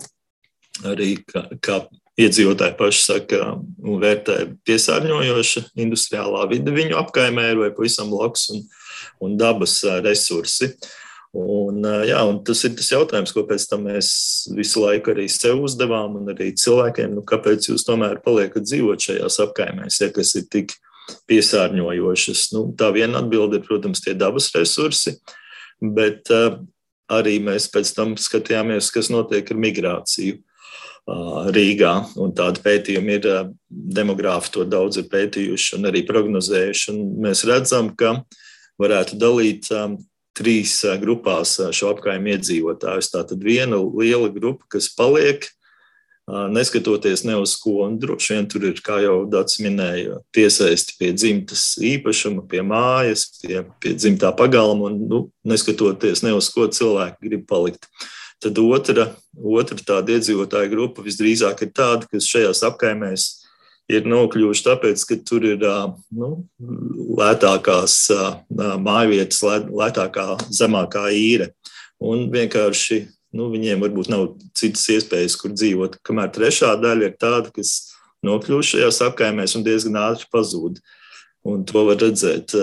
arī kā, kā iedzīvotāji paši saka un vērtē piesārņojoša industriālā vide viņu apkaimē vai pavisam blakus un, un dabas resursi. Uh, Un, jā, un tas ir tas jautājums, ko pēc tam mēs visu laiku arī sev uzdevām, un arī cilvēkiem, nu, kāpēc jūs tomēr paliekat dzīvot šajās apkaimēs, ja kas ir tik piesārņojošas. Nu, tā viena atbilde ir, protams, tie dabas resursi, bet uh, arī mēs pēc tam skatījāmies, kas notiek ar migrāciju. Rīgā. Tāda pētījuma ir demogrāfi to daudz ir pētījuši un arī prognozējuši. Un mēs redzam, ka varētu dalīt trīs grupās šo apgājumu iedzīvotājus. Tā tad viena liela grupa, kas paliek, neskatoties ne uz ko, un droši vien tur ir, kā jau Dārts minēja, piesaisti pie dzimtas īpašuma, pie mājas, pie, pie dzimtā pagalma, un nu, neskatoties ne uz ko cilvēki grib palikt. Tad otra, otra tāda iedzīvotāja grupa visdrīzāk ir tāda, kas šajās apkaimēs ir nokļuvuši tāpēc, ka tur ir nu, lētākās mājvietas, lētākā, zemākā īre. Un vienkārši nu, viņiem varbūt nav citas iespējas, kur dzīvot. Kamēr trešā daļa ir tāda, kas nokļūst šajās apkaimēs un diezgan ātri pazūd. Un to var redzēt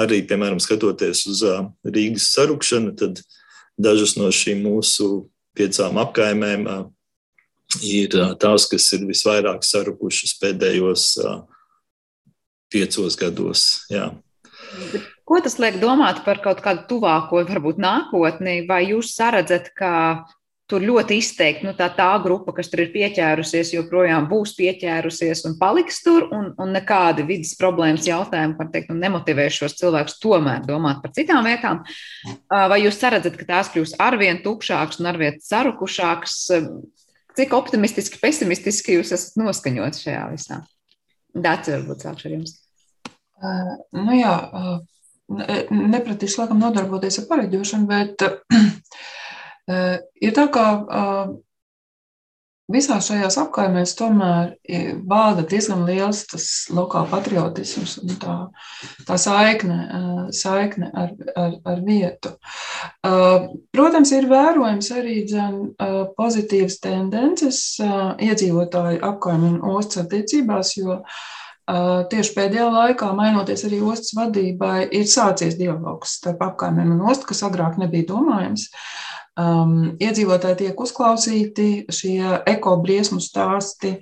arī, piemēram, skatoties uz Rīgas sarukšanu, tad dažas no šīm mūsu piecām apkaimēm ir tās, kas ir visvairāk sarukušas pēdējos piecos gados. Jā. Ko tas liek domāt par kaut kādu tuvāko, varbūt nākotni, vai jūs saredzat, ka tur ļoti izteikti nu, tā, tā grupa, kas tur ir pieķērusies, joprojām būs pieķērusies un paliks tur, un, un nekādi vidas problēmas jautājumi, var teikt, nu, nemotivēs šos cilvēkus tomēr domāt par citām vietām. Vai jūs saredzat, ka tās kļūs arvien tukšākas un arvien sarukušākas? Cik optimistiski, pesimistiski jūs esat noskaņots šajā visā? Dārts, varbūt sākšu ar jums. Uh, nu jā, uh, nepratīšu laikam nodarboties ar pareģošanu, bet uh, ir tā, ka visās šajās apkaimēs tomēr valda diezgan liels tas lokāla patriotisms un tā, tā saikne, saikne ar, ar, ar vietu. Protams, ir vērojams arī dzen, pozitīvas tendences iedzīvotāju apkaimju un ostas attiecībās, jo Tieši pēdējā laikā, mainoties arī ostas vadībai, ir sācies dialogs starp apkaimēm un ostu, kas agrāk nebija domājams. Uh, Um, iedzīvotāji tiek uzklausīti, šie ekobriesmu stāsti.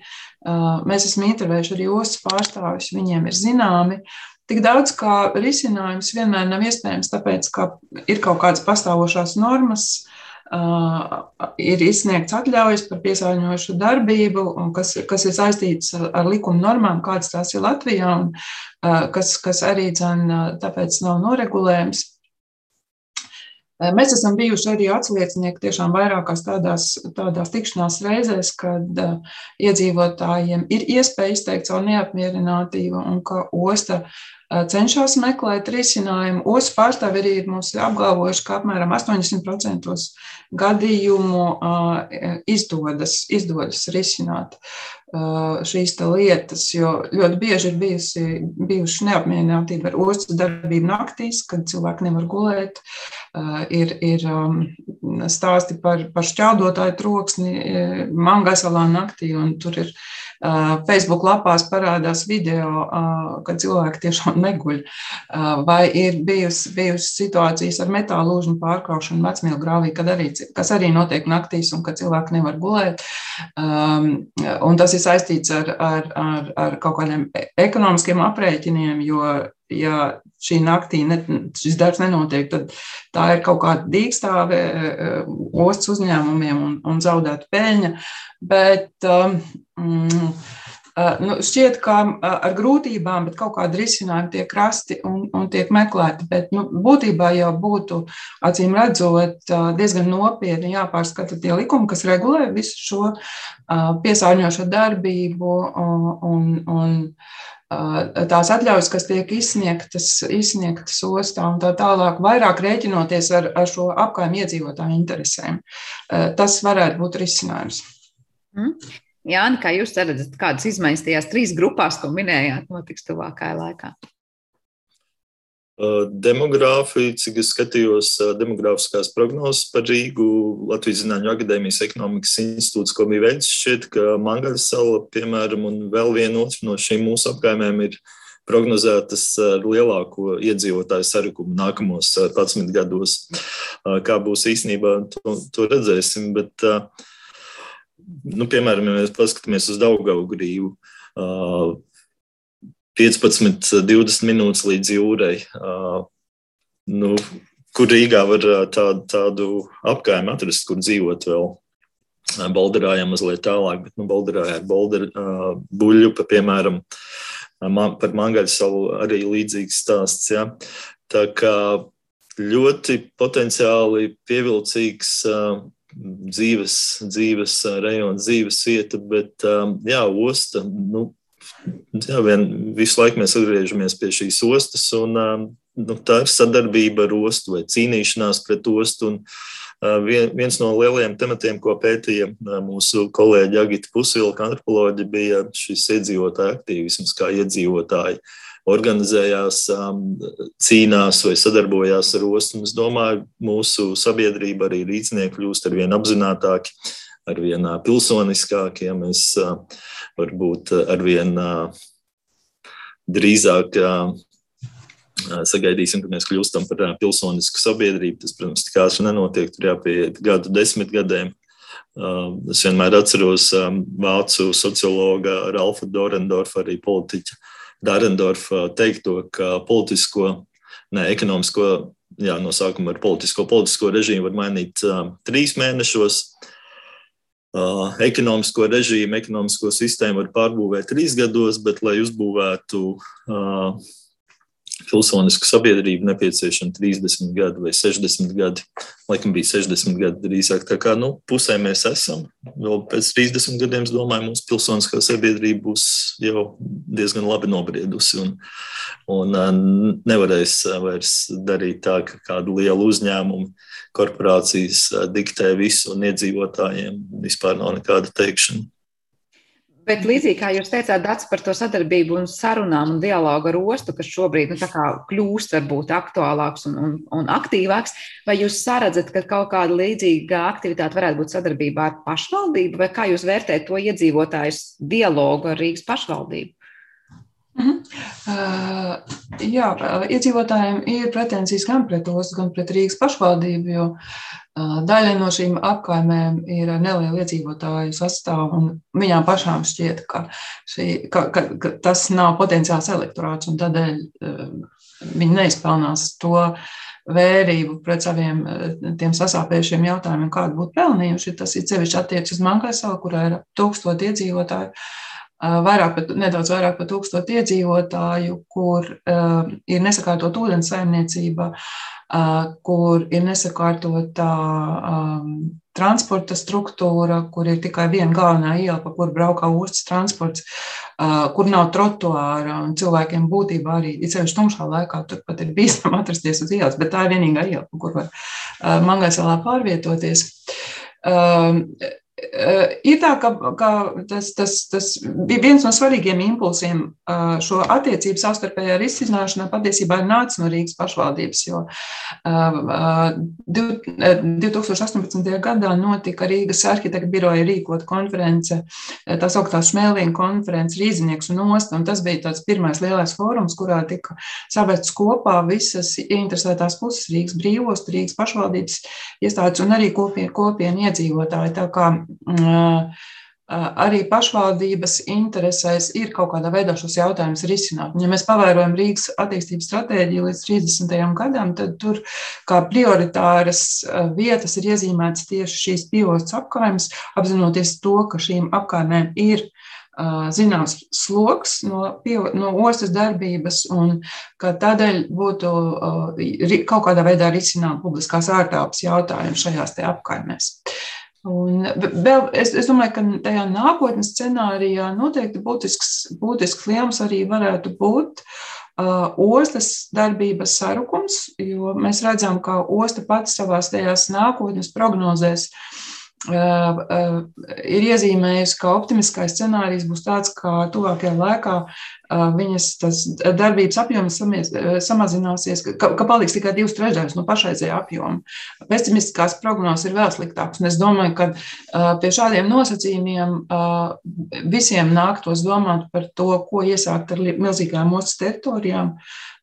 Uh, mēs esam intervējuši arī ostas pārstāvis, viņiem ir zināmi. Tik daudz kā risinājums vienmēr nav iespējams, tāpēc, ka ir kaut kādas pastāvošās normas, uh, ir izsniegts atļaujas par piesārņojošu darbību, kas, kas ir saistīts ar, likuma normām, kādas tās ir Latvijā, un uh, kas, kas arī dzen, tāpēc nav noregulējums. Mēs esam bijuši arī atsliecinieki tiešām vairākās tādās, tādās tikšanās reizēs, kad iedzīvotājiem ir iespēja izteikt savu neapmierinātību un ka osta cenšas meklēt risinājumu. Ostas pārstāvji arī ir mums apgalvojuši, ka apmēram 80% gadījumu uh, izdodas, izdodas risināt šīs lietas, jo ļoti bieži ir bijusi, bijuši neapmierinātība ar ostas darbību naktīs, kad cilvēki nevar gulēt. Ir, ir stāsti par, par šķaudotāju troksni man gasalā naktī, un tur ir Facebook lapās parādās video, kad cilvēki tiešām neguļ. Vai ir bijusi, bijusi situācijas ar metāla lūžņu pārkraušanu vecmielu grāvī, arī, kas arī notiek naktīs un kad cilvēki nevar gulēt. Un tas ir saistīts ar, ar, ar, ar kaut kādiem ekonomiskiem aprēķiniem, jo ja šī naktī ne, šis darbs nenotiek, tad tā ir kaut kāda dīkstāve ostas uzņēmumiem un, un zaudēta peļņa. Bet um, nu, šķiet, ka ar grūtībām, kaut kāda risinājuma tiek rasti un, un tiek meklēti. Bet nu, būtībā jau būtu, acīm redzot, diezgan nopietni jāpārskata tie likumi, kas regulē visu šo piesārņošo darbību un, un, un tās atļaujas, kas tiek izsniegtas, izsniegtas ostā un tā tālāk, vairāk rēķinoties ar, ar šo apkārtņu iedzīvotāju interesēm. Tas varētu būt risinājums. Mm. Jāni, kā jūs redzat, kādas izmaiņas tajās trīs grupās, ko minējāt, notiks tuvākajā laikā? Demogrāfija, cik es skatījos, demogrāfiskās prognozes par Rīgu, Latvijas Zinātņu akadēmijas ekonomikas institūts, ko bija veids, šķiet, ka Mangaļas sala, piemēram, un vēl viena otra no šīm mūsu apkaimēm ir prognozētas ar lielāko iedzīvotāju sarukumu nākamos 11 gados. Kā būs īstenībā, to, to redzēsim, bet, nu, piemēram, ja mēs paskatāmies uz Daugavu grīvu, 15, 20 minūtes līdz jūrai. Nu, kur Rīgā var tādu, tādu apgājumu atrast, kur dzīvot vēl. Balderā jau mazliet tālāk, bet nu, Balderā ir Balder, uh, buļļupa, piemēram, man, par Mangaļu salu arī līdzīgs stāsts. Ja. Tā kā ļoti potenciāli pievilcīgs uh, dzīves, dzīves rajons, dzīves vieta, bet jā, osta, nu, jā, vien, visu laiku mēs atgriežamies pie šīs ostas, un um, nu, tā ir sadarbība ar ostu vai cīnīšanās pret ostu. Un, uh, vien, viens no lielajiem tematiem, ko pētīja uh, mūsu kolēģi Agita Pusvilka, antropoloģi, bija šis iedzīvotāju aktīvisms, kā iedzīvotāji organizējās, um, cīnās vai sadarbojās ar ostu. Es domāju, mūsu sabiedrība arī rīznieki kļūst ar vien apzinātāki arvien pilsoniskākie, mēs varbūt arvien drīzāk sagaidīsim, ka mēs kļūstam par pilsonisku sabiedrību. Tas, protams, tik ātri nenotiek, tur jāpieiet gadu desmit gadiem. Es vienmēr atceros vācu sociologa Ralfa Dorendorfa, arī politiķa Darendorfa teikto, ka politisko, ne ekonomisko, jā, no sākuma ar politisko, politisko režīmu var mainīt trīs mēnešos. Uh, ekonomisko režīmu, ekonomisko sistēmu var pārbūvēt trīs gados, bet, lai uzbūvētu uh, pilsonisku sabiedrību, nepieciešami 30 gadi vai 60 gadi. Laikam bija 60 gadi drīzāk. Tā kā nu, pusē mēs esam. Vēl pēc 30 gadiem, es domāju, mūsu pilsoniskā sabiedrība būs jau diezgan labi nobriedusi un, un uh, nevarēs vairs darīt tā, ka kādu lielu uzņēmumu korporācijas diktē visu, un iedzīvotājiem vispār nav nekāda teikšana. Bet līdzīgi kā jūs teicāt, Dārts, par to sadarbību un sarunām un dialogu ar ostu, kas šobrīd nu, kļūst varbūt aktuālāks un, un, un aktīvāks, vai jūs saredzat, ka kaut kāda līdzīga aktivitāte varētu būt sadarbībā ar pašvaldību, vai kā jūs vērtējat to iedzīvotājus dialogu ar Rīgas pašvaldību? Uh, jā, iedzīvotājiem ir pretenzijas gan pret ostu, gan pret Rīgas pašvaldību, jo uh, daļa no šīm apkaimēm ir neliela iedzīvotāju sastāvā, un viņām pašām šķiet, ka, šī, ka, ka, ka tas nav potenciāls elektorāts, un tādēļ uh, viņi neizpelnās to vērību pret saviem tiem sasāpējušiem jautājumiem, kādu būtu pelnījuši. Tas ir sevišķi attiecas uz Mankaisalu, kurā ir tūkstoši iedzīvotāju vairāk pat, nedaudz vairāk par tūkstotu iedzīvotāju, kur uh, ir nesakārtot ūdens saimniecība, uh, kur ir nesakārtota um, transporta struktūra, kur ir tikai viena galvenā iela, pa kuru braukā ostas transports, uh, kur nav trotuāra un cilvēkiem būtībā arī, it sevišķi tumšā laikā, tur pat ir bīstam atrasties uz ielas, bet tā ir vienīgā iela, pa kur var uh, Mangaisalā pārvietoties. Uh, Eh, ir tā, ka, ka tas, tas, tas bija viens no svarīgiem impulsiem šo attiecību savstarpējā risināšanā patiesībā nācis no Rīgas pašvaldības, jo 2018. Eh, gadā notika Rīgas arhitekta biroja rīkot konference, tā sauktā Šmēlīna konference Rīznieks un Osta, un tas bija tāds pirmais lielais fórums, kurā tika savērts kopā visas interesētās puses Rīgas brīvost, Rīgas pašvaldības iestādes un arī kopien, kopien iedzīvotāji. Tā kā arī pašvaldības interesēs ir kaut kādā veidā šos jautājumus risināt. Ja mēs pavērojam Rīgas attīstības stratēģiju līdz 30. gadam, tad tur kā prioritāras vietas ir iezīmētas tieši šīs pieostas apkārtnes, apzinoties to, ka šīm apkārtnēm ir zināms sloks no, no ostas darbības, un ka tādēļ būtu kaut kādā veidā risinām publiskās ārtelpas jautājumu šajās apkaimēs. Un vēl, es, es domāju, ka tajā nākotnes scenārijā noteikti būtisks, būtisks lielums arī varētu būt uh, ostas darbības sarukums, jo mēs redzam, ka osta pats savās tajās nākotnes prognozēs uh, ir iezīmējusi, ka optimiskais scenārijs būs tāds, ka tuvākajā laikā viņas darbības apjoms samazināsies, ka, ka paliks tikai divas trešdaļas no pašreizējā apjoma. Pesimistiskās prognozes ir vēl sliktākas. Es domāju, ka pie šādiem nosacījumiem visiem nāktos domāt par to, ko iesākt ar milzīgām ostas teritorijām,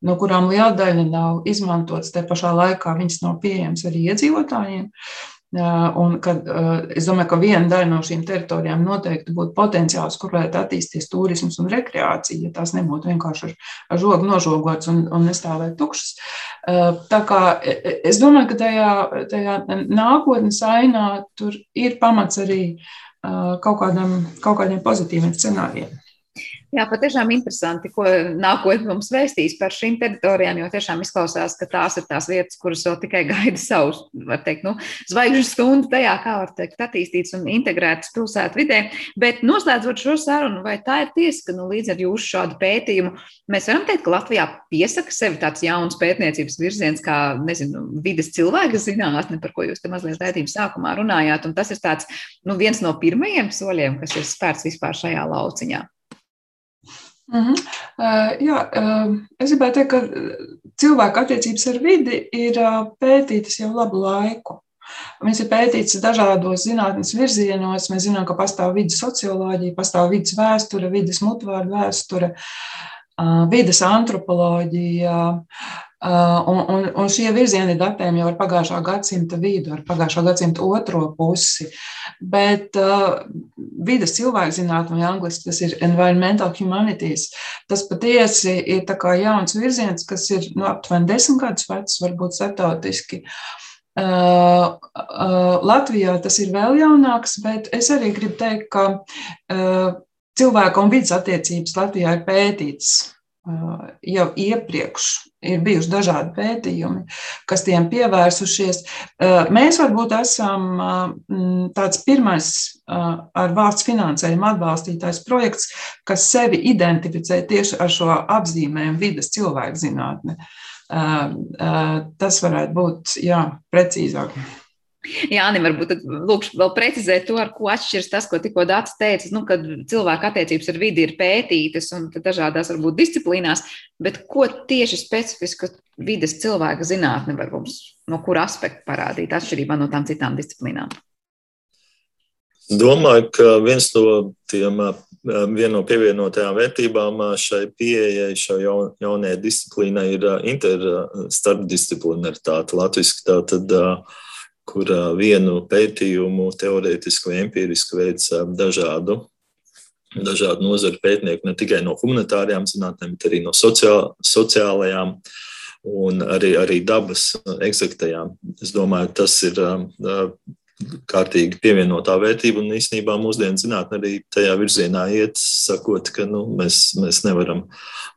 no kurām liela daļa nav izmantotas, te pašā laikā viņas nav pieejamas arī iedzīvotājiem. Un kad, es domāju, ka viena daļa no šīm teritorijām noteikti būtu potenciāls, kur varētu attīstīties turisms un rekreācija, ja tās nebūtu vienkārši ar, ar žogu nožogots un, un nestāvēt tukšas. Tā kā es domāju, ka tajā, tajā nākotnes ainā tur ir pamats arī kaut, kādam, kaut kādiem pozitīviem scenārijiem. Jā, patiešām interesanti, ko nākotnē mums vēstīs par šīm teritorijām, jo tiešām izklausās, ka tās ir tās vietas, kuras vēl tikai gaida savus, var teikt, nu, zvaigžņu stundu tajā, kā var teikt, attīstīts un integrētas pilsētu vidē. Bet noslēdzot šo sarunu, vai tā ir tiesa, ka nu, līdz ar jūsu šādu pētījumu mēs varam teikt, ka Latvijā piesaka sevi tāds jauns pētniecības virziens, kā, nezinu, vides cilvēka zinātne, par ko jūs te mazliet raidījuma sākumā runājāt, un tas ir tāds, nu, viens no pirmajiem soļiem, kas ir spērts vispār šajā lauciņā. Mm -hmm. uh, jā, uh, es gribēju teikt, ka cilvēka attiecības ar vidi ir uh, pētītas jau labu laiku. Viņas ir pētītas dažādos zinātnīs virzienos. Mēs zinām, ka pastāv vidas socioloģija, pastāv vidas vēsture, vidas mutvārdu vēsture, vidas antropoloģija. Uh, un, un, un šie virzieni datējumi jau ar pagājušā gadsimta vidu, ar pagājušā gadsimta otro pusi. Bet uh, vidas cilvēkzinātne, vai angliski tas ir environmental humanities, tas patiesi ir jauns virziens, kas ir nu, aptuveni desmit gadus vecs, varbūt startautiski. Uh, uh, Latvijā tas ir vēl jaunāks, bet es arī gribu teikt, ka uh, cilvēka un vidas attiecības Latvijā ir pētītas jau iepriekš ir bijuši dažādi pētījumi, kas tiem pievērsušies. Mēs varbūt esam tāds pirmais ar valsts finansējumu atbalstītais projekts, kas sevi identificē tieši ar šo apzīmējumu vidas cilvēku zinātne. Tas varētu būt jā, precīzāk. Jā, Anni, varbūt lūkšu vēl precizēt to, ar ko atšķiras tas, ko tikko Dārts teica, nu, kad cilvēka attiecības ar vidi ir pētītas un dažādās varbūt disciplīnās, bet ko tieši specifiski vides cilvēka zinātne var mums no kura aspekta parādīt atšķirībā no tām citām disciplīnām? Domāju, ka viens no tiem, viena no pievienotajām vērtībām šai pieejai, šai jaunajai disciplīnai ir interstarpdisciplinaritāte. Latvijas tā tad uh, kur vienu pētījumu teorētiski vai empiriski veids dažādu, dažādu nozaru pētnieku, ne tikai no humanitārajām zinātnēm, bet arī no sociāl, sociālajām un arī, arī dabas eksaktajām. Es domāju, tas ir kārtīgi pievienotā vērtība, un īstenībā mūsdienu zinātnē arī tajā virzienā iet, sakot, ka nu, mēs, mēs nevaram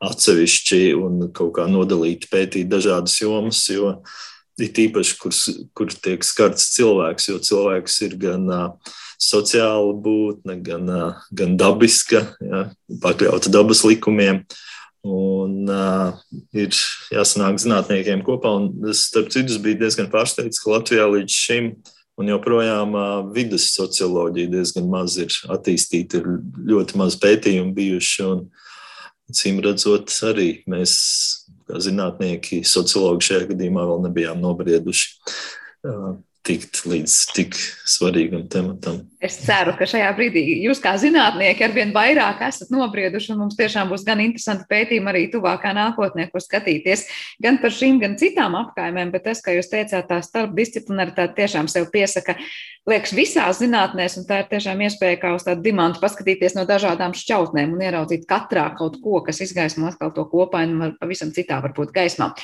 atsevišķi un kaut kā nodalīt, pētīt dažādas jomas, jo uh, it īpaši, kur, kur tiek skarts cilvēks, jo cilvēks ir gan uh, sociāla būtne, gan, uh, gan dabiska, ja, pakļauta dabas likumiem. Un uh, ir jāsanāk zinātniekiem kopā. Es, starp citu, biju diezgan pārsteigts, ka Latvijā līdz šim un joprojām uh, vidas socioloģija diezgan maz ir attīstīta, ir ļoti maz pētījumu bijuši. Un, Cīm redzot, arī mēs kā zinātnieki, sociologi šajā gadījumā vēl nebijām nobrieduši tikt līdz tik svarīgam tematam. Es ceru, ka šajā brīdī jūs, kā zinātnieki, arvien vairāk esat nobrieduši, un mums tiešām būs gan interesanti pētījumi arī tuvākā nākotnē, kur skatīties gan par šīm, gan citām apkaimēm. Bet tas, kā jūs teicāt, tā starpdisciplinaritāte tiešām sev piesaka liekas visās zinātnēs, un tā ir tiešām iespēja kā uz tādu dimantu paskatīties no dažādām šķautnēm un ieraudzīt katrā kaut ko, kas izgaismo atkal to kopainu un pavisam citā varbūt gaismā.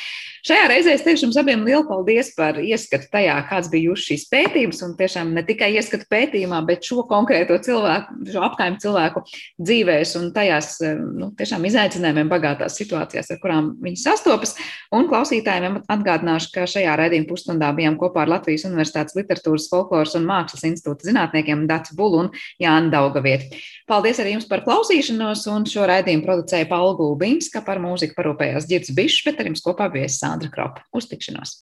Šajā reizē es teikšu jums abiem lielu paldies par ieskatu tajā, kāds bija jūs šīs pētījumus un tiešām ne tikai ieskatu pētījumā, bet šo konkrēto cilvēku, šo apkārtņu cilvēku dzīvēs un tajās nu, tiešām izaicinājumiem bagātās situācijās, ar kurām viņi sastopas. Un klausītājiem atgādināšu, ka šajā raidījuma pusstundā bijām kopā ar Latvijas Universitātes literatūras, folkloras un mākslas institūta zinātniekiem Dats Bulu un Jānu Daugavieti. Paldies arī jums par klausīšanos, un šo raidījumu producēja Paula Gulbīnska, par mūziku parūpējās Girds Bišs, bet ar jums kopā bija Sandra Kropa. Uz tikšanos!